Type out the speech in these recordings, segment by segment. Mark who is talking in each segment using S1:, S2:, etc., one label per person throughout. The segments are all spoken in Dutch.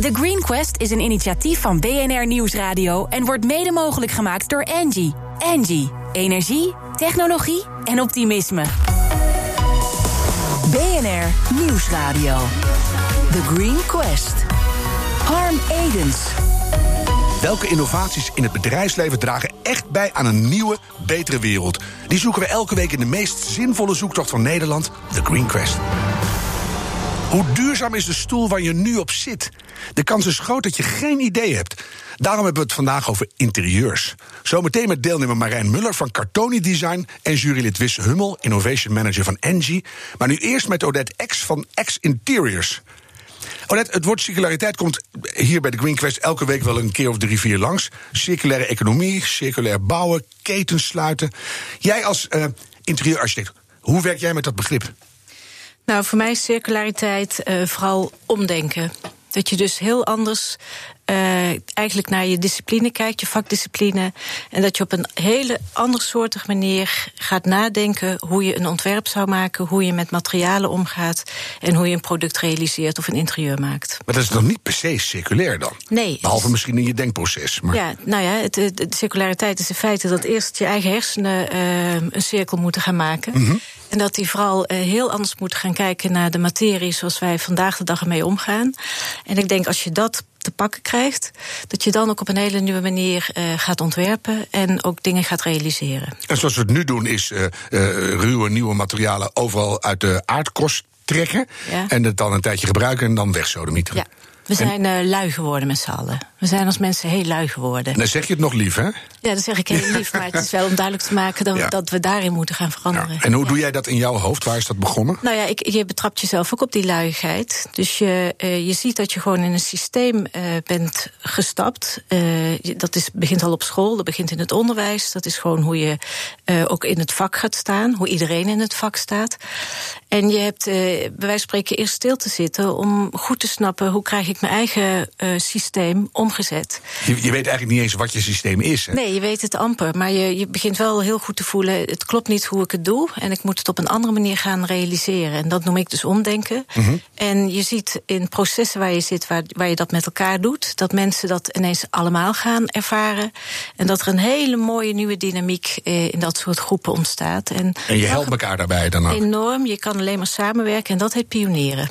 S1: The Green Quest is een initiatief van BNR Nieuwsradio en wordt mede mogelijk gemaakt door Angie. Angie, energie, technologie en optimisme. BNR Nieuwsradio. The Green Quest. Harm Edens.
S2: Welke innovaties in het bedrijfsleven dragen echt bij aan een nieuwe, betere wereld? Die zoeken we elke week in de meest zinvolle zoektocht van Nederland, The Green Quest. Hoe duurzaam is de stoel waar je nu op zit? De kans is groot dat je geen idee hebt. Daarom hebben we het vandaag over interieurs. Zometeen met deelnemer Marijn Muller van Cartoni Design en jurylid Wis Hummel, Innovation Manager van Engie. Maar nu eerst met Odette X van X Interiors. Odette, het woord circulariteit komt hier bij de Green Quest elke week wel een keer of drie, vier langs. Circulaire economie, circulair bouwen, ketens sluiten. Jij als uh, interieurarchitect, hoe werk jij met dat begrip?
S3: Nou, voor mij is circulariteit uh, vooral omdenken. Dat je dus heel anders uh, eigenlijk naar je discipline kijkt, je vakdiscipline. En dat je op een hele andersoortige manier gaat nadenken hoe je een ontwerp zou maken, hoe je met materialen omgaat en hoe je een product realiseert of een interieur maakt.
S2: Maar dat is nog niet per se circulair dan?
S3: Nee.
S2: Behalve misschien in je denkproces. Maar...
S3: Ja, nou ja, het, de circulariteit is in feite dat eerst je eigen hersenen uh, een cirkel moeten gaan maken. Mm -hmm. En dat die vooral uh, heel anders moeten gaan kijken naar de materie zoals wij vandaag de dag ermee omgaan. En ik denk als je dat te pakken krijgt, dat je dan ook op een hele nieuwe manier uh, gaat ontwerpen en ook dingen gaat realiseren.
S2: En zoals we het nu doen, is uh, uh, ruwe nieuwe materialen overal uit de aardkorst trekken ja. en het dan een tijdje gebruiken en dan wegsodemieteren.
S3: Ja. We zijn uh, lui geworden met z'n allen. We zijn als mensen heel lui geworden.
S2: Dan zeg je het nog lief, hè?
S3: Ja, dat zeg ik heel lief. Maar het is wel om duidelijk te maken dat, ja. dat we daarin moeten gaan veranderen.
S2: Ja. En hoe doe jij dat in jouw hoofd? Waar is dat begonnen?
S3: Nou ja, ik, je betrapt jezelf ook op die luiigheid. Dus je, uh, je ziet dat je gewoon in een systeem uh, bent gestapt. dat is, begint al op school, dat begint in het onderwijs. Dat is gewoon hoe je ook in het vak gaat staan. Hoe iedereen in het vak staat. En je hebt bij wijze van spreken eerst stil te zitten om goed te snappen hoe krijg ik mijn eigen uh, systeem omgezet.
S2: Je, je, weet eigenlijk niet eens wat je systeem is. Hè?
S3: Nee, je weet het amper. Maar je, je begint wel heel goed te voelen: het klopt niet hoe ik het doe. En ik moet het op een andere manier gaan realiseren. En dat noem ik dus omdenken. Mm -hmm. En je ziet in processen waar je zit, waar, waar je dat met elkaar doet, dat mensen dat ineens allemaal gaan ervaren. En dat er een hele mooie nieuwe dynamiek eh, in dat soort groepen ontstaat. En,
S2: en je helpt elkaar daarbij dan ook?
S3: Enorm. Je kan alleen maar samenwerken en dat heet pionieren.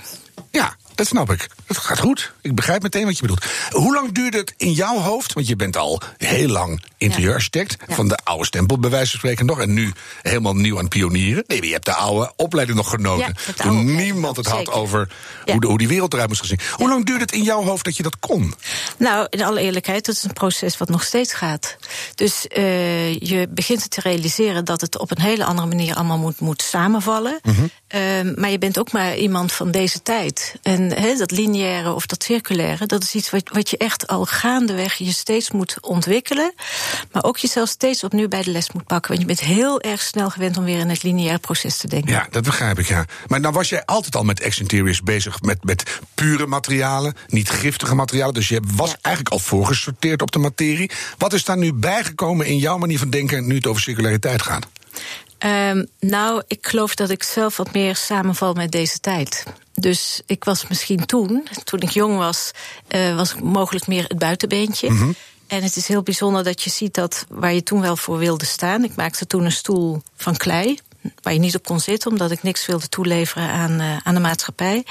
S2: Ja, dat snap ik. Het gaat goed. Ik begrijp meteen wat je bedoelt. Hoe lang duurde het in jouw hoofd? Want je bent al heel lang interieurarchitect. Van de oude stempel, bij wijze van spreken nog. En nu helemaal nieuw aan pionieren. Nee, je hebt de oude opleiding nog genoten. Toen niemand het had over hoe, de, hoe, die wereld eruit moest gezien. Hoe lang duurde het in jouw hoofd dat je dat kon?
S3: Nou, in alle eerlijkheid, dat is een proces wat nog steeds gaat. Dus uh, je begint te realiseren dat het op een hele andere manier allemaal moet, moet samenvallen. Mm -hmm. uh, maar je bent ook maar iemand van deze tijd. En he, dat lineaire of dat circulaire, dat is iets wat, wat je echt al gaandeweg je steeds moet ontwikkelen. Maar ook jezelf steeds opnieuw bij de les moet pakken. Want je bent heel erg snel gewend om weer in het lineaire proces te denken.
S2: Ja, dat begrijp ik, ja. Maar nou was jij altijd al met X-Interiors bezig met, met pure materialen, niet giftige materialen. Dus je was ja. eigenlijk al voorgesorteerd op de materie. Wat is daar nu bijgekomen in jouw manier van denken nu het over circulariteit gaat?
S3: Um, nou, ik geloof dat ik zelf wat meer samenval met deze tijd. Dus ik was misschien toen, toen ik jong was, uh, was ik mogelijk meer het buitenbeentje. Mm -hmm. En het is heel bijzonder dat je ziet dat waar je toen wel voor wilde staan. Ik maakte toen een stoel van klei. Waar je niet op kon zitten, omdat ik niks wilde toeleveren aan, uh, aan de maatschappij.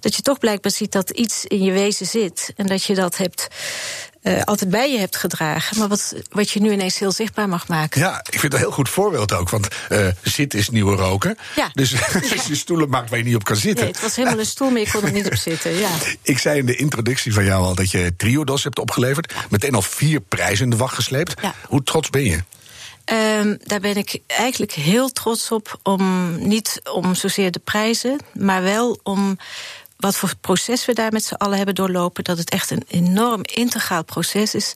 S3: Dat je toch blijkbaar ziet dat iets in je wezen zit. En dat je dat hebt uh, altijd bij je hebt gedragen, maar wat, wat je nu ineens heel zichtbaar mag maken.
S2: Ja, ik vind het een heel goed voorbeeld ook, want uh, zitten is nieuwe roken.
S3: Ja.
S2: Dus als je stoelen maakt waar je niet op kan zitten.
S3: Nee, het was helemaal een stoel, maar je kon er niet op zitten. Ja.
S2: Ik zei in de introductie van jou al dat je Triodos hebt opgeleverd. Meteen al vier prijzen in de wacht gesleept.
S3: Ja.
S2: Hoe trots ben je?
S3: Um, daar ben ik eigenlijk heel trots op. Om, niet om zozeer de prijzen, maar wel om wat voor proces we daar met z'n allen hebben doorlopen. Dat het echt een enorm integraal proces is.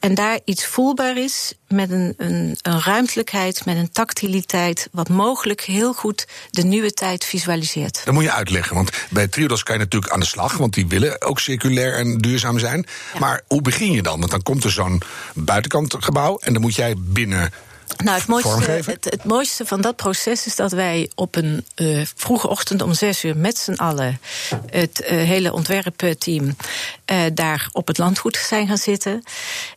S3: En daar iets voelbaar is met een, een, een ruimtelijkheid, met een tactiliteit. wat mogelijk heel goed de nieuwe tijd visualiseert.
S2: Dat moet je uitleggen, want bij Triodos kan je natuurlijk aan de slag. want die willen ook circulair en duurzaam zijn. Ja. Maar hoe begin je dan? Want dan komt er zo'n buitenkant gebouw en dan moet jij binnen
S3: Nou, het mooiste, het, het, mooiste van dat proces is dat wij op een uh, vroege ochtend om zes uur met z'n allen, het uh, hele ontwerpteam, uh, daar op het landgoed zijn gaan zitten.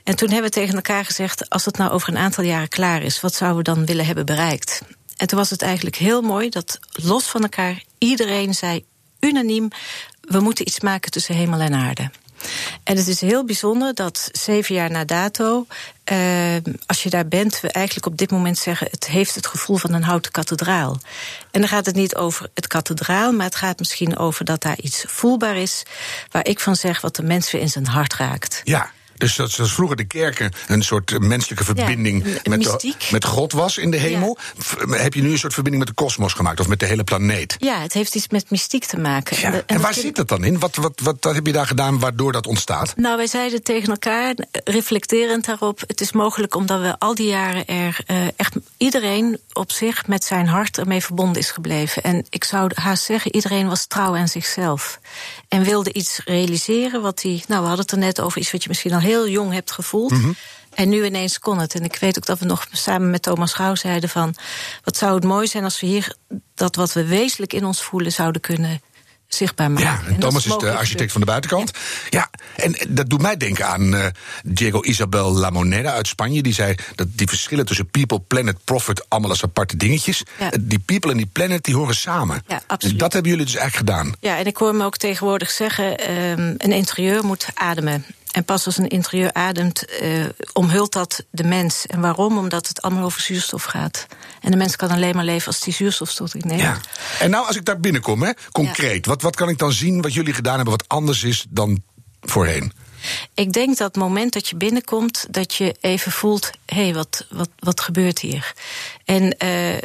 S3: En toen hebben we tegen elkaar gezegd: als het nou over een aantal jaren klaar is, wat zouden we dan willen hebben bereikt? En toen was het eigenlijk heel mooi dat los van elkaar iedereen zei unaniem: we moeten iets maken tussen hemel en aarde. En het is heel bijzonder dat zeven jaar na dato, uh, als je daar bent, we eigenlijk op dit moment zeggen: het heeft het gevoel van een houten kathedraal. En dan gaat het niet over het kathedraal, maar het gaat misschien over dat daar iets voelbaar is, waar ik van zeg wat de mens weer in zijn hart raakt.
S2: Ja. Dus dat zoals vroeger de kerken een soort menselijke verbinding
S3: ja,
S2: met,
S3: de,
S2: met God was in de hemel. Ja. Heb je nu een soort verbinding met de kosmos gemaakt of met de hele planeet?
S3: Ja, het heeft iets met mystiek te maken.
S2: Ja. En, de, en, en waar zit dat dan in? Wat, wat, wat, wat heb je daar gedaan waardoor dat ontstaat?
S3: Nou, wij zeiden tegen elkaar, reflecterend daarop: het is mogelijk omdat we al die jaren er uh, echt iedereen op zich met zijn hart ermee verbonden is gebleven. En ik zou haast zeggen, iedereen was trouw aan zichzelf. En wilde iets realiseren wat hij. Nou, we hadden het er net over iets wat je misschien al heel jong hebt gevoeld. Mm -hmm. En nu ineens kon het. En ik weet ook dat we nog samen met Thomas Gauw zeiden van... wat zou het mooi zijn als we hier dat wat we wezenlijk in ons voelen zouden kunnen zichtbaar maken.
S2: Ja, en Thomas is, is de architect van de buitenkant. Ja, ja en dat doet mij denken aan uh, Diego Isabel La Moneda uit Spanje. Die zei dat die verschillen tussen people, planet, profit... allemaal als aparte dingetjes. Ja. Die people en die planet, die horen samen.
S3: Ja, absoluut.
S2: En dat hebben jullie dus eigenlijk gedaan.
S3: Ja, en ik hoor me ook tegenwoordig zeggen... Um, een interieur moet ademen. En pas als een interieur ademt, uh, omhult dat de mens. En waarom? Omdat het allemaal over zuurstof gaat. En de mens kan alleen maar leven als die zuurstof tot ik neem.
S2: Ja. En nou, als ik daar binnenkom, hè, concreet, ja. wat, wat kan ik dan zien wat jullie gedaan hebben wat anders is dan voorheen?
S3: Ik denk dat het moment dat je binnenkomt, dat je even voelt: hé, hey, wat, wat, wat gebeurt hier? En uh,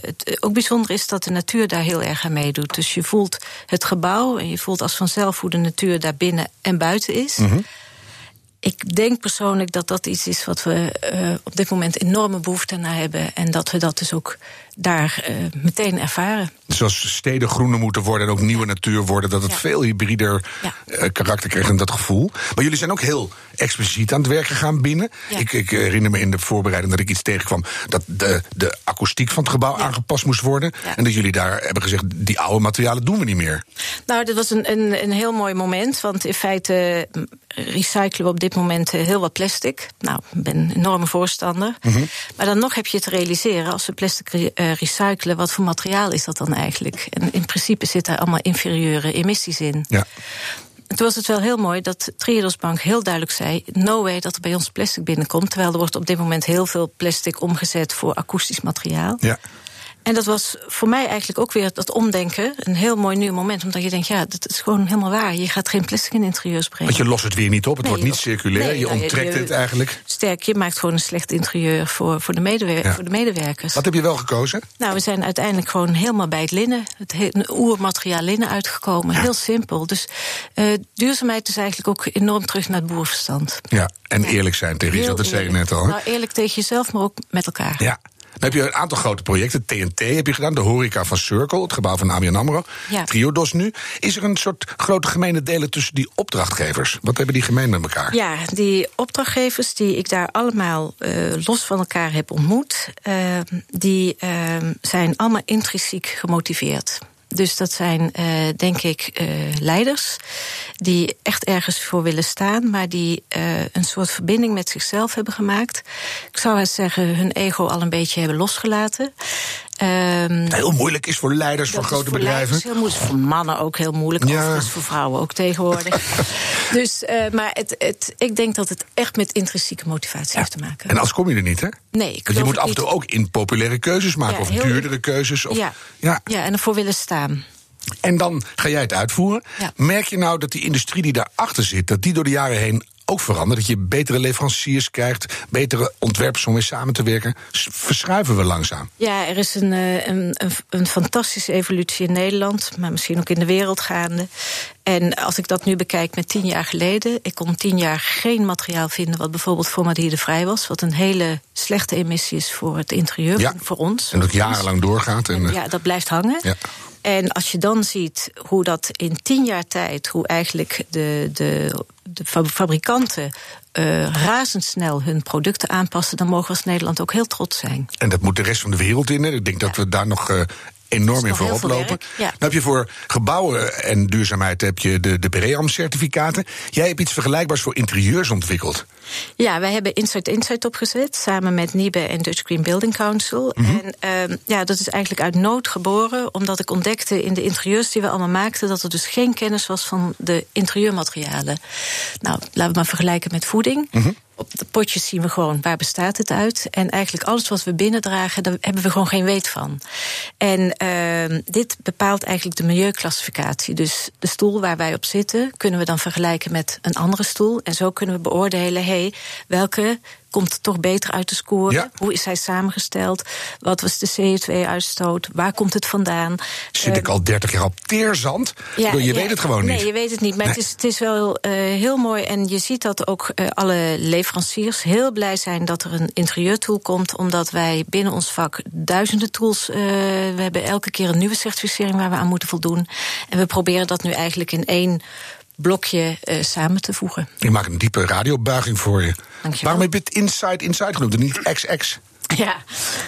S3: het ook bijzonder is dat de natuur daar heel erg aan meedoet. Dus je voelt het gebouw en je voelt als vanzelf hoe de natuur daar binnen en buiten is. Mm -hmm. Ik denk persoonlijk dat dat iets is wat we uh, op dit moment enorme behoefte naar hebben. En dat we dat dus ook daar uh, meteen ervaren.
S2: Dus als steden groener moeten worden en ook nieuwe natuur worden, dat het ja. veel hybrider ja. uh, karakter krijgt en dat gevoel. Maar jullie zijn ook heel expliciet aan het werk gegaan binnen. Ja. Ik, ik, herinner me in de voorbereiding dat ik iets tegenkwam dat de, de akoestiek van het gebouw aangepast moest worden. En dat jullie daar hebben gezegd: die oude materialen doen we niet meer.
S3: Nou, dat was een, een, een heel mooi moment. Want in feite recyclen we op dit moment heel wat plastic. Nou, ik ben een enorme voorstander. Mm -hmm. Maar dan nog heb je te realiseren, als we plastic uh, recyclen, wat voor materiaal is dat dan eigenlijk? En in principe zitten er allemaal inferieure emissies in.
S2: Ja.
S3: En toen was het wel heel mooi dat Triodos Bank heel duidelijk zei: no way dat er bij ons plastic binnenkomt. Terwijl er wordt op dit moment heel veel plastic omgezet voor akoestisch materiaal.
S2: Ja.
S3: En dat was voor mij eigenlijk ook weer dat omdenken. Een heel mooi nieuw moment. Omdat je denkt, ja, dat is gewoon helemaal waar. Je gaat geen plastic in interieurs brengen.
S2: Want je lost het weer niet op. Het nee, wordt niet circulair. Nee, je nou, onttrekt je, het eigenlijk.
S3: Sterk, je maakt gewoon een slecht interieur voor, voor, de, medewer ja. voor de medewerkers.
S2: Wat heb je wel gekozen?
S3: Nou, we zijn uiteindelijk gewoon helemaal bij het linnen. Het oermateriaal linnen uitgekomen. Ja. Heel simpel. Dus uh, duurzaamheid is eigenlijk ook enorm terug naar het boerverstand.
S2: Ja, en eerlijk zijn tegen jezelf. Dat zei je net al.
S3: Nou, eerlijk tegen jezelf, maar ook met elkaar.
S2: Ja. Dan heb je een aantal grote projecten. TNT heb je gedaan, de horeca van Circle, het gebouw van ABN AMRO.
S3: Ja.
S2: Triodos nu. Is er een soort grote gemene delen tussen die opdrachtgevers? Wat hebben die gemeen met elkaar?
S3: Ja, die opdrachtgevers die ik daar allemaal uh, los van elkaar heb ontmoet... Uh, die uh, zijn allemaal intrinsiek gemotiveerd. Dus dat zijn, uh, denk ik, uh, leiders die echt ergens voor willen staan, maar die uh, een soort verbinding met zichzelf hebben gemaakt. Ik zou eens zeggen, hun ego al een beetje hebben losgelaten.
S2: Um, heel moeilijk is voor leiders van grote
S3: voor
S2: bedrijven.
S3: Leiders, heel moeilijk, voor mannen ook heel moeilijk. Ja. Overigens voor vrouwen ook tegenwoordig. dus, uh, maar het, het, ik denk dat het echt met intrinsieke motivatie ja. heeft te maken.
S2: En als kom je er niet, hè?
S3: Nee, ik
S2: Want je moet af en toe ook impopulaire keuzes maken.
S3: Ja,
S2: of duurdere keuzes. Of,
S3: ja.
S2: Ja,
S3: en ervoor willen staan.
S2: En dan ga jij het uitvoeren.
S3: Ja.
S2: Merk je nou dat die industrie die daarachter zit, dat die door de jaren heen ook verandert? Dat je betere leveranciers krijgt, betere ontwerpers om mee samen te werken. Verschuiven we langzaam?
S3: Ja, er is een, eh, een, een, een fantastische evolutie in Nederland, maar misschien ook in de wereld gaande. En als ik dat nu bekijk met tien jaar geleden, ik kon tien jaar geen materiaal vinden wat bijvoorbeeld formaldehydevrij was, wat een hele slechte emissie is voor het interieur,
S2: Ja.
S3: voor ons.
S2: En dat jarenlang doorgaat. En, eh,
S3: Ja, dat blijft hangen.
S2: ja.
S3: En als je dan ziet hoe dat in tien jaar tijd, hoe eigenlijk de, de, de fabrikanten uh, razendsnel hun producten aanpassen, dan mogen we als Nederland ook heel trots zijn.
S2: En dat moet de rest van de wereld in. Ik denk dat we daar nog uh, enorm in voorop lopen. Ja. Dan heb je voor gebouwen en duurzaamheid heb je de, de BREAM-certificaten. Jij hebt iets vergelijkbaars voor interieurs ontwikkeld.
S3: Ja, wij hebben Insight Insight opgezet samen met NIBE en Dutch Green Building Council. Mhm. En uh, ja, dat is eigenlijk uit nood geboren, omdat ik ontdekte in de interieurs die we allemaal maakten dat er dus geen kennis was van de interieurmaterialen. Nou, laten we maar vergelijken met voeding. Mm op de potjes zien we gewoon waar bestaat het uit. En eigenlijk alles wat we binnendragen, daar hebben we gewoon geen weet van. En uh, dit bepaalt eigenlijk de milieuclassificatie. Dus de stoel waar wij op zitten, kunnen we dan vergelijken met een andere stoel. En zo kunnen we beoordelen, hey, welke komt toch beter uit de score? Hoe is hij samengesteld? Wat was de CO2-uitstoot? Waar komt het vandaan?
S2: Zit uh, ik al 30 jaar op teerzand? Ja, je weet het gewoon
S3: niet.
S2: Nee,
S3: je weet het niet. Maar het, is, het is wel uh, heel mooi. En je ziet dat ook uh, alle leveranciers heel blij zijn dat er een interieurtool komt. Omdat wij binnen ons vak duizenden tools. we hebben elke keer een nieuwe certificering waar we aan moeten voldoen. En we proberen dat nu eigenlijk in één blokje uh, samen te voegen.
S2: Ik maak een diepe radiobuiging voor je. Waarom heb je het Inside Inside genoemd en niet XX?
S3: Ja,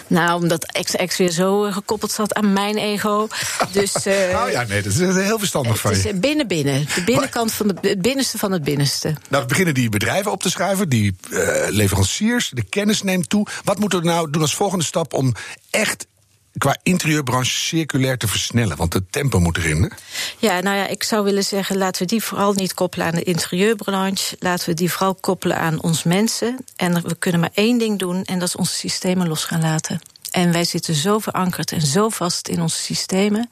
S3: nou, omdat XX weer zo eh, gekoppeld zat aan mijn ego. Dus, uh,
S2: oh ja, nee, dat is heel verstandig van je.
S3: Het is binnen binnen. De binnenkant van het, het binnenste van het binnenste.
S2: Nou, beginnen die bedrijven op te schuiven, die uh, leveranciers, de kennis neemt toe. Wat moeten we nou doen als volgende stap om echt qua interieurbranche circulair te versnellen? Want het tempo moet erin.
S3: Ja, nou ja, ik zou willen zeggen, laten we die vooral niet koppelen aan de interieurbranche. Laten we die vooral koppelen aan ons mensen. En we kunnen maar één ding doen, en dat is onze systemen los gaan laten. En wij zitten zo verankerd en zo vast in onze systemen.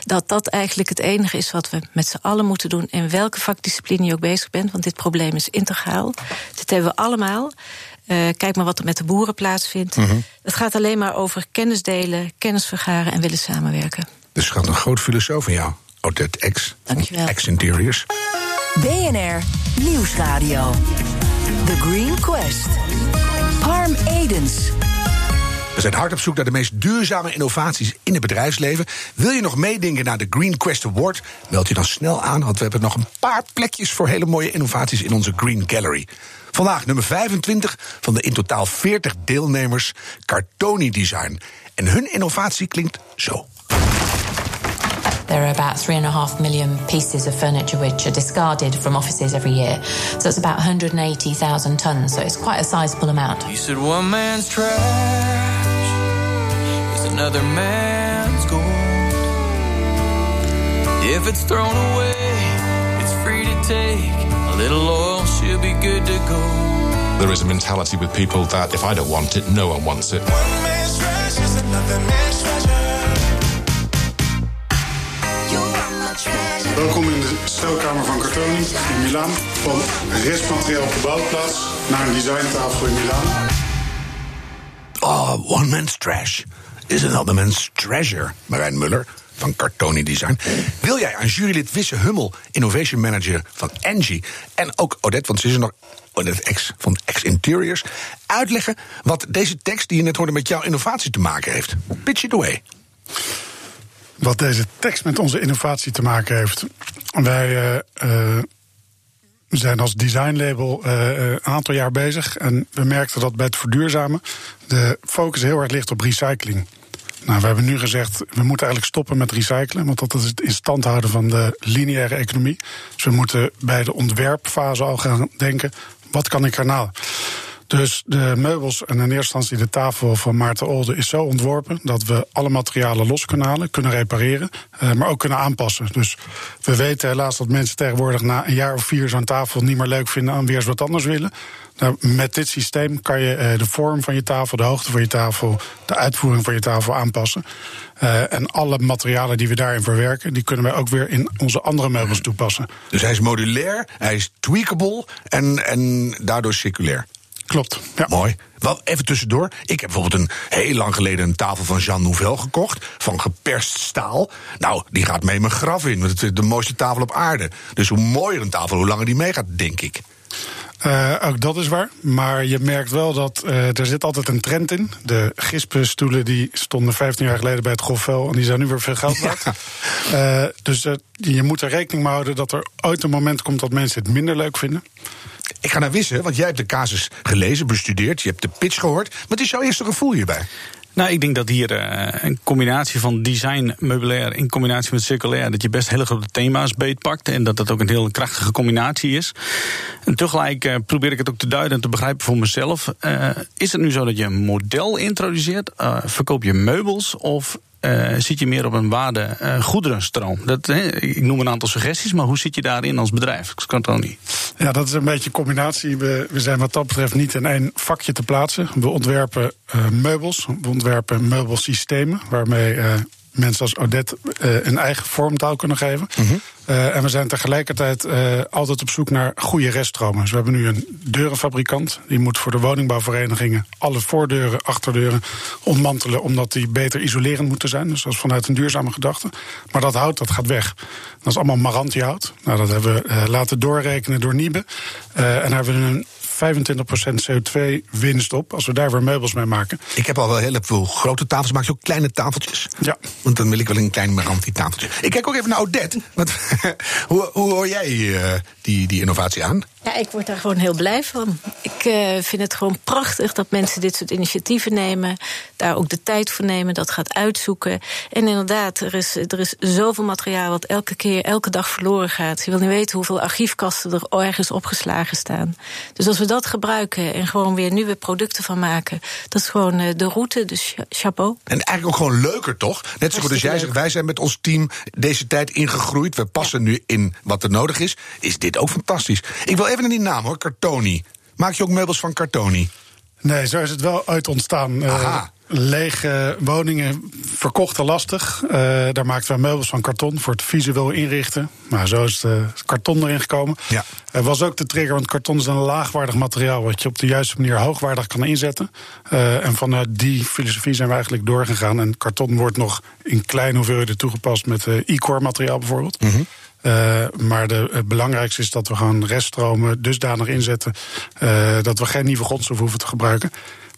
S3: dat dat eigenlijk het enige is wat we met z'n allen moeten doen. In welke vakdiscipline je ook bezig bent. Want dit probleem is integraal. Dit hebben we allemaal. Uh, kijk maar wat er met de boeren plaatsvindt. Mm -hmm. Het gaat alleen maar over kennis delen, kennis vergaren en willen samenwerken.
S2: Dus gaat een groot filosoof van jou, Odette X.
S3: Dankjewel.
S2: X Interiors.
S1: BNR Nieuwsradio. The Green Quest. Harm Edens.
S2: We zijn hard op zoek naar de meest duurzame innovaties in het bedrijfsleven. Wil je nog meedenken naar de Green Quest Award? Meld je dan snel aan, want we hebben nog een paar plekjes voor hele mooie innovaties in onze Green Gallery. Vandaag nummer 25 van de in totaal 40 deelnemers Cartoni Design. En hun innovatie klinkt zo.
S4: There are about three and a half million pieces of furniture which are discarded from offices every year. So it's about 180,000 tons. So it's quite a sizable amount.
S5: You said one man's trash is another man's gold. If it's thrown away, it's free to take. A little oil should be good to go.
S6: There is a mentality with people that if I don't want it, no one wants it.
S5: One man's trash is another man's
S7: Welkom in de stelkamer van Cartoni in Milaan. Van restmateriaal op de bouwplaats naar een designtafel in Milaan.
S2: Oh, one man's trash is another man's treasure. Marijn Muller van Cartoni Design. Wil jij aan jurylid Wisse Hummel, Innovation Manager van Engie... en ook Odette, want ze is nog Odette X van X Interiors... uitleggen wat deze tekst die je net hoorde met jouw innovatie te maken heeft? Pitch it away.
S7: Wat deze tekst met onze innovatie te maken heeft. Wij uh, zijn als designlabel uh, een aantal jaar bezig. En we merkten dat bij het verduurzamen de focus heel erg ligt op recycling. Nou, we hebben nu gezegd, we moeten eigenlijk stoppen met recyclen. Want dat is het in stand houden van de lineaire economie. Dus we moeten bij de ontwerpfase al gaan denken: wat kan ik erna? Dus de meubels en in eerste instantie de tafel van Maarten Olde is zo ontworpen dat we alle materialen los kunnen halen, kunnen repareren, uh, maar ook kunnen aanpassen. Dus we weten helaas dat mensen tegenwoordig na een jaar of vier zo'n tafel niet meer leuk vinden en weer eens wat anders willen. Nou, met dit systeem kan je uh, de vorm van je tafel, de hoogte van je tafel, de uitvoering van je tafel aanpassen. Uh, en alle materialen die we daarin verwerken, die kunnen wij ook weer in onze andere meubels toepassen.
S2: Dus hij is modulair, hij is tweakable en, en daardoor circulair.
S7: Klopt.
S2: Ja. Mooi. Wel, even tussendoor. Ik heb bijvoorbeeld een heel lang geleden een tafel van Jean Nouvel gekocht. Van geperst staal. Nou, die gaat mee mijn graf in. Want het is de mooiste tafel op aarde. Dus hoe mooier een tafel, hoe langer die meegaat, denk ik.
S7: Uh, ook dat is waar. Maar je merkt wel dat uh, er zit altijd een trend in. De gispenstoelen die stonden 15 jaar geleden bij het Golfvel... en die zijn nu weer veel geld waard. Ja. Uh, dus je moet er rekening mee houden dat er ooit een moment komt... dat mensen het minder leuk vinden.
S2: Ik ga naar wissen, want jij hebt de casus gelezen, bestudeerd... je hebt de pitch gehoord. Wat is jouw eerste gevoel hierbij?
S8: Nou, ik denk dat hier uh, een combinatie van design, meubilair in combinatie met circulair, dat je best hele grote thema's beetpakt en dat dat ook een heel krachtige combinatie is. En tegelijk uh, probeer ik het ook te duiden en te begrijpen voor mezelf. Uh, is het nu zo dat je een model introduceert? verkoop je meubels of uh, zit je meer op een waarde uh, goederenstroom? Dat, ik noem een aantal suggesties, maar hoe zit je daarin als bedrijf? Ik kan het ook niet.
S7: Ja, dat is een beetje een combinatie. We, we zijn wat dat betreft niet in één vakje te plaatsen. We ontwerpen uh, meubels, we ontwerpen meubelsystemen waarmee mensen als Odette uh, een eigen vormtaal kunnen geven. Mm -hmm. Uh, en we zijn tegelijkertijd uh, altijd op zoek naar goede reststromen. Dus we hebben nu een deurenfabrikant. Die moet voor de woningbouwverenigingen alle voordeuren, achterdeuren ontmantelen. Omdat die beter isolerend moeten zijn. Dus dat is vanuit een duurzame gedachte. Maar dat hout, dat gaat weg. Dat is allemaal Marantiehout. Nou, dat hebben we laten doorrekenen door Niebe. en daar hebben we een 25% CO2 winst op als we daar weer meubels mee maken.
S2: Ik heb al wel heel veel grote tafels, maak je ook kleine tafeltjes?
S7: Ja.
S2: Want dan wil ik wel een klein Meranti tafeltje. Ik kijk ook even naar Odette. Want, hoe, hoe hoor jij uh, die, die innovatie aan?
S3: Ja, ik word daar gewoon heel blij van. Ik uh, vind het gewoon prachtig dat mensen dit soort initiatieven nemen. Daar ook de tijd voor nemen, dat gaat uitzoeken. En inderdaad, er is, er is zoveel materiaal wat elke keer, elke dag verloren gaat. Je wil niet weten hoeveel archiefkasten er ergens opgeslagen staan. Dus als we dat gebruiken en gewoon weer nieuwe producten van maken, dat is gewoon uh, de route. Dus chapeau.
S2: En eigenlijk ook gewoon leuker, toch? Net zo goed als jij zegt, wij zijn met ons team deze tijd ingegroeid. We passen ja. nu in wat er nodig is. Is dit ook fantastisch? Ik wil even naar die naam hoor, Cartoni. Maak je ook meubels van Cartoni?
S7: Nee, zo is het wel uit ontstaan.
S2: Aha.
S7: Uh, lege woningen verkochten lastig. Uh, daar maakten we meubels van karton voor het visueel inrichten. Maar zo is het karton erin gekomen.
S2: Ja.
S7: Er was ook de trigger, want karton is een laagwaardig materiaal... wat je op de juiste manier hoogwaardig kan inzetten. En vanuit die filosofie zijn we eigenlijk doorgegaan. En karton wordt nog in kleine hoeveelheden toegepast... met e-core materiaal bijvoorbeeld.
S2: Mm -hmm.
S7: Uh, maar de, het belangrijkste is dat we gewoon reststromen dusdanig inzetten uh, dat we geen nieuwe grondstof hoeven te gebruiken.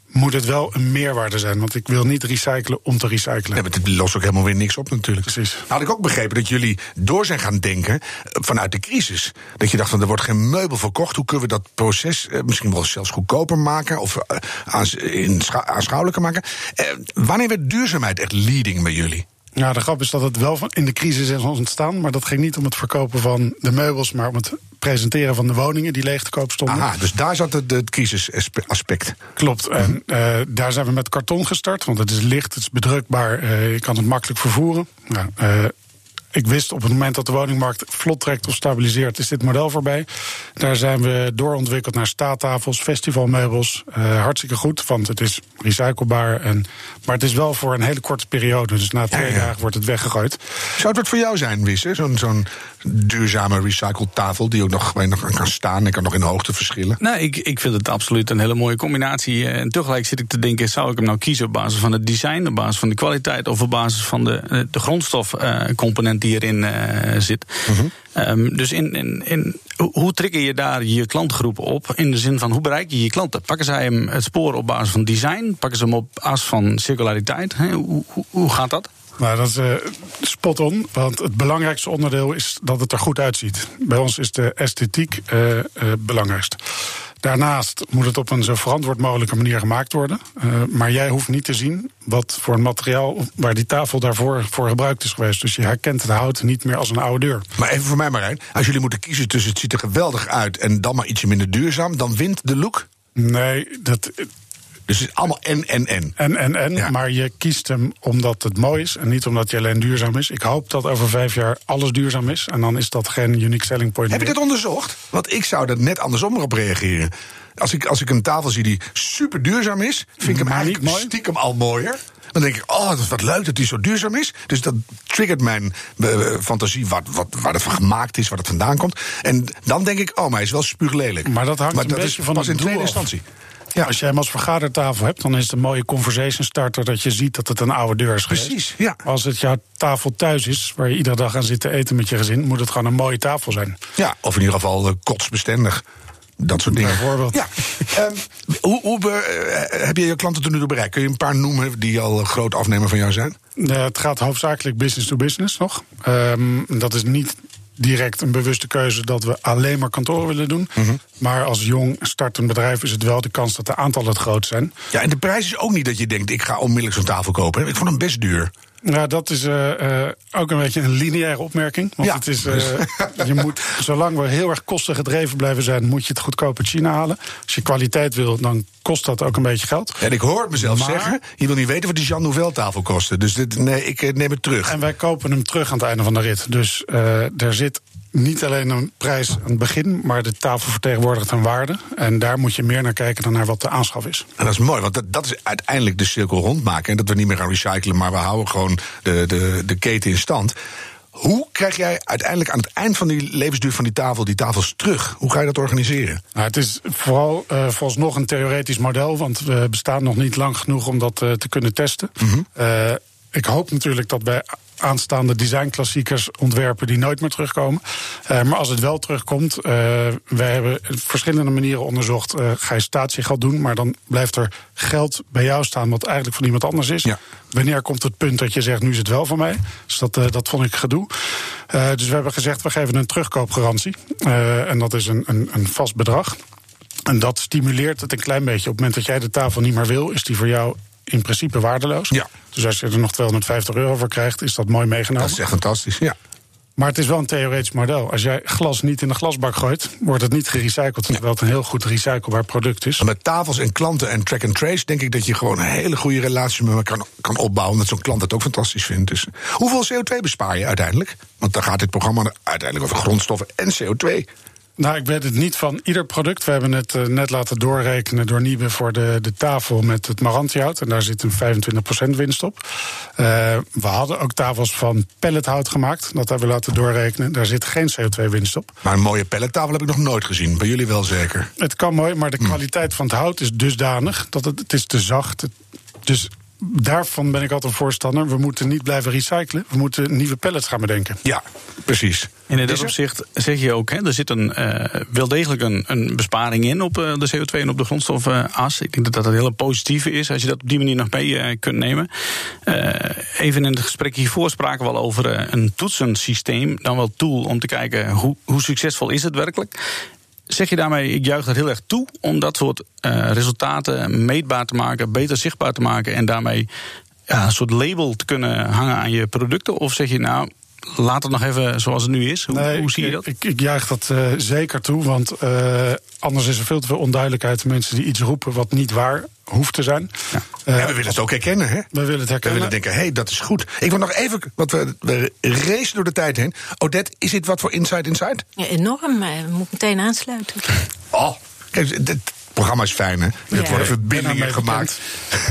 S7: Moet het wel een meerwaarde zijn, want ik wil niet recyclen om te recyclen.
S2: Ja, maar het lost ook helemaal weer niks op natuurlijk.
S7: Precies.
S2: Had ik ook begrepen dat jullie door zijn gaan denken vanuit de crisis. Dat je dacht van er wordt geen meubel verkocht. Hoe kunnen we dat proces misschien wel zelfs goedkoper maken of aanschouwelijker maken? wanneer werd duurzaamheid echt leading bij jullie?
S7: Ja, de grap is dat het wel in de crisis is ontstaan. Maar dat ging niet om het verkopen van de meubels, maar om het presenteren van de woningen die leeg te koop stonden.
S2: Aha, dus daar zat het, het crisisaspect.
S7: Klopt. En uh, daar zijn we met karton gestart, want het is licht, het is bedrukbaar, uh, je kan het makkelijk vervoeren. Nou, uh, ik wist op het moment dat de woningmarkt vlot trekt of stabiliseert, is dit model voorbij. Daar zijn we doorontwikkeld naar staattafels, festivalmeubels. Uh, hartstikke goed, want het is recyclebaar. En, maar het is wel voor een hele korte periode. Dus na twee ja, ja. dagen wordt het weggegooid.
S2: Zou het wat voor jou zijn, Wisse? Zo'n zo'n duurzame recycled tafel die ook nog, nog kan staan en kan nog in hoogte verschillen?
S8: Nou, ik, ik vind het absoluut een hele mooie combinatie. En tegelijk zit ik te denken, zou ik hem nou kiezen op basis van het design, op basis van de kwaliteit of op basis van de, de grondstofcomponent die erin uh, zit.
S2: Mm -hmm.
S8: um, dus in, in, in, hoe trigger je daar je klantgroep op? In de zin van hoe bereik je je klanten? Pakken zij hem het spoor op basis van design? Pakken ze hem op basis van circulariteit? Hoe, hoe, hoe gaat dat?
S7: Nou, dat is uh, spot on. Want het belangrijkste onderdeel is dat het er goed uitziet. Bij ons is de esthetiek uh, uh, belangrijkst. Daarnaast moet het op een zo verantwoord mogelijke manier gemaakt worden. Uh, maar jij hoeft niet te zien wat voor een materiaal waar die tafel daarvoor voor gebruikt is geweest. Dus je herkent het hout niet meer als een oude deur.
S2: Maar even voor mij, Marijn. Als jullie moeten kiezen tussen het ziet er geweldig uit en dan maar ietsje minder duurzaam, dan wint de look?
S7: Nee, dat.
S2: Dus het is allemaal en, en, en.
S7: En, en, en. Ja. Maar je kiest hem omdat het mooi is en niet omdat hij alleen duurzaam is. Ik hoop dat over vijf jaar alles duurzaam is. En dan is dat geen unique selling point
S2: Heb
S7: meer.
S2: je dit onderzocht? Want ik zou er net andersom op reageren. Als ik, als ik een tafel zie die super duurzaam is, vind ik hem
S7: Maar
S2: eigenlijk
S7: mooi?
S2: stiekem al mooier. Dan denk ik, oh, dat is wat leuk dat hij zo duurzaam is. Dus dat triggert mijn uh, fantasie wat, wat, waar het van gemaakt is, waar het vandaan komt. En dan denk ik, oh, maar hij is wel spuuglelijk.
S7: Maar dat hangt
S2: maar
S7: een
S2: dat
S7: beetje
S2: is
S7: van
S2: pas in tweede instantie.
S7: Ja, als jij hem als vergadertafel hebt, dan is het een mooie conversation starter dat je ziet dat het een oude deur is geweest.
S2: Precies, ja.
S7: Als het jouw tafel thuis is, waar je iedere dag aan zit te eten met je gezin, moet het gewoon een mooie tafel zijn.
S2: Ja, of in ieder geval uh, kotsbestendig. Dat soort dingen.
S7: Bijvoorbeeld.
S2: Ja. Ehm, hoe hoe eh, heb je je klanten tot nu toe bereikt? Kun je een paar noemen die al een groot afnemer van jou zijn?
S7: Eh, het gaat hoofdzakelijk business to business nog. Ehm, dat is niet direct een bewuste keuze dat we alleen maar kantoren willen doen.
S2: Mhm.
S7: Maar als jong startend bedrijf is het wel de kans dat de aantallen het groot zijn.
S2: Ja, en de prijs is ook niet dat je denkt, ik ga onmiddellijk zo'n tafel kopen. Ik vond hem best duur.
S7: Ja, dat is eh, eh, ook een beetje een lineaire opmerking. Want
S2: Ja.
S7: het is, eh, je moet, zolang we heel erg kostengedreven blijven zijn, moet je het goedkoop uit China halen. Als je kwaliteit wil, dan kost dat ook een beetje geld.
S2: En ik hoor het mezelf
S7: Maar-
S2: zeggen, je wil niet weten wat die Jean Nouvel tafel kostte. Dus dit, nee, ik neem het terug.
S7: En wij kopen hem terug aan het einde van de rit. Dus er zit niet alleen een prijs aan het begin, maar de tafel vertegenwoordigt een waarde. En daar moet je meer naar kijken dan naar wat de aanschaf is.
S2: En dat is mooi, want dat, dat is uiteindelijk de cirkel rondmaken. En dat we niet meer gaan recyclen, maar we houden gewoon de, de, de keten in stand. Hoe krijg jij uiteindelijk aan het eind van die levensduur van die tafel die tafels terug? Hoe ga je dat organiseren?
S7: Nou, het is vooral eh vooralsnog een theoretisch model, want we bestaan nog niet lang genoeg om dat eh, te kunnen testen. Eh, ik hoop natuurlijk dat bij aanstaande designklassiekers ontwerpen die nooit meer terugkomen. Eh, maar als het wel terugkomt, eh wij hebben verschillende manieren onderzocht. eh, ga je statiegeld doen, maar dan blijft er geld bij jou staan wat eigenlijk van iemand anders is.
S2: Ja.
S7: Wanneer komt het punt dat je zegt, nu is het wel van mij? Dus dat, dat vond ik gedoe. Dus we hebben gezegd, we geven een terugkoopgarantie. En dat is een, een, een vast bedrag. En dat stimuleert het een klein beetje. Op het moment dat jij de tafel niet meer wil, is die voor jou in principe waardeloos.
S2: Ja.
S7: Dus als je er nog 250 euro voor krijgt, is dat mooi meegenomen.
S2: Dat is echt fantastisch. Ja.
S7: Maar het is wel een theoretisch model. Als jij glas niet in de glasbak gooit, wordt het niet gerecycled. Terwijl het een heel goed recyclebaar product is.
S2: En met tafels en klanten en track and trace denk ik dat je gewoon een hele goede relatie met elkaar kan, kan opbouwen. Dat zo'n klant het ook fantastisch vindt. Dus hoeveel CO2 bespaar je uiteindelijk? Want dan gaat dit programma uiteindelijk over grondstoffen en CO2.
S7: Nou, ik weet het niet van ieder product. We hebben het eh, net laten doorrekenen door Niebe voor de, de tafel met het Marantiehout. En daar zit een 25% winst op. Eh, we hadden ook tafels van pellethout gemaakt. Dat hebben we laten doorrekenen. Daar zit geen CO2-winst op.
S2: Maar een mooie pellettafel heb ik nog nooit gezien. Bij jullie wel zeker.
S7: Het kan mooi, maar de
S2: Hmm.
S7: kwaliteit van het hout is dusdanig dat het, het is te zacht. Dus daarvan ben ik altijd een voorstander. We moeten niet blijven recyclen. We moeten nieuwe pellets gaan bedenken.
S2: Ja, precies.
S8: En in dat opzicht zeg je ook, hè, er zit een, eh, wel degelijk een, een besparing in op eh, de CO2 en op de grondstoffenas. Ik denk dat dat een hele positieve is als je dat op die manier nog mee eh, kunt nemen. Eh, even in het gesprek hiervoor spraken we al over een toetsensysteem, dan wel tool om te kijken hoe, hoe succesvol is het werkelijk. Zeg je daarmee, ik juich dat heel erg toe om dat soort eh, resultaten meetbaar te maken, beter zichtbaar te maken en daarmee ja, een soort label te kunnen hangen aan je producten? Of zeg je nou, laat het nog even zoals het nu is? Hoe, hoe zie je
S7: ik,
S8: dat?
S7: Ik, ik juich dat eh, zeker toe, want eh, anders is er veel te veel onduidelijkheid. Mensen die iets roepen wat niet waar hoeft te zijn. Eh,
S2: En we willen het ook herkennen, hè?
S7: we willen het
S2: We
S7: herkennen.
S2: willen denken, hé, hey, dat is goed. Ik wil nog even, want we, we racen door de tijd heen. Odette, is dit wat voor Inside Inside?
S3: Ja, enorm. eh, moet meteen aansluiten.
S2: Oh, kijk, dit programma is fijn, hè? Er
S3: Ja.
S2: worden verbindingen gemaakt.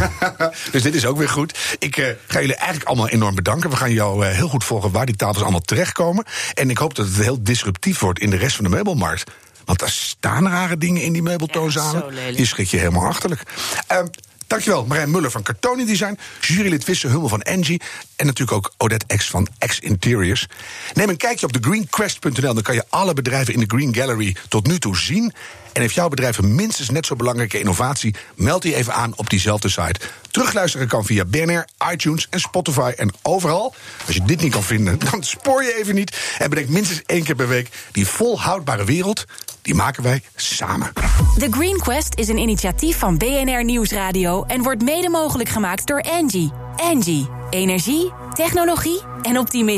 S2: dus dit is ook weer goed. Ik eh, ga jullie eigenlijk allemaal enorm bedanken. We gaan jou eh, heel goed volgen waar die tafels allemaal terechtkomen. En ik hoop dat het heel disruptief wordt in de rest van de meubelmarkt. Want er staan rare dingen in die meubeltoonzalen.
S3: Ja,
S2: je schrik je helemaal achterlijk. Ehm, Dankjewel, Marijn Muller van Cartoni Design, jurylid Wisse Hummel van Engie en natuurlijk ook Odette X van X Interiors. Neem een kijkje op thegreenquest.nl, dan kan je alle bedrijven in de Green Gallery tot nu toe zien. En heeft jouw bedrijf een minstens net zo belangrijke innovatie, meld die even aan op diezelfde site. Terugluisteren kan via BNR, iTunes en Spotify en overal. Als je dit niet kan vinden, dan spoor je even niet. En bedenk minstens één keer per week die volhoudbare wereld, die maken wij samen.
S1: The Green Quest is een initiatief van BNR Nieuwsradio en wordt mede mogelijk gemaakt door Engie. Engie, energie, technologie en optimisme.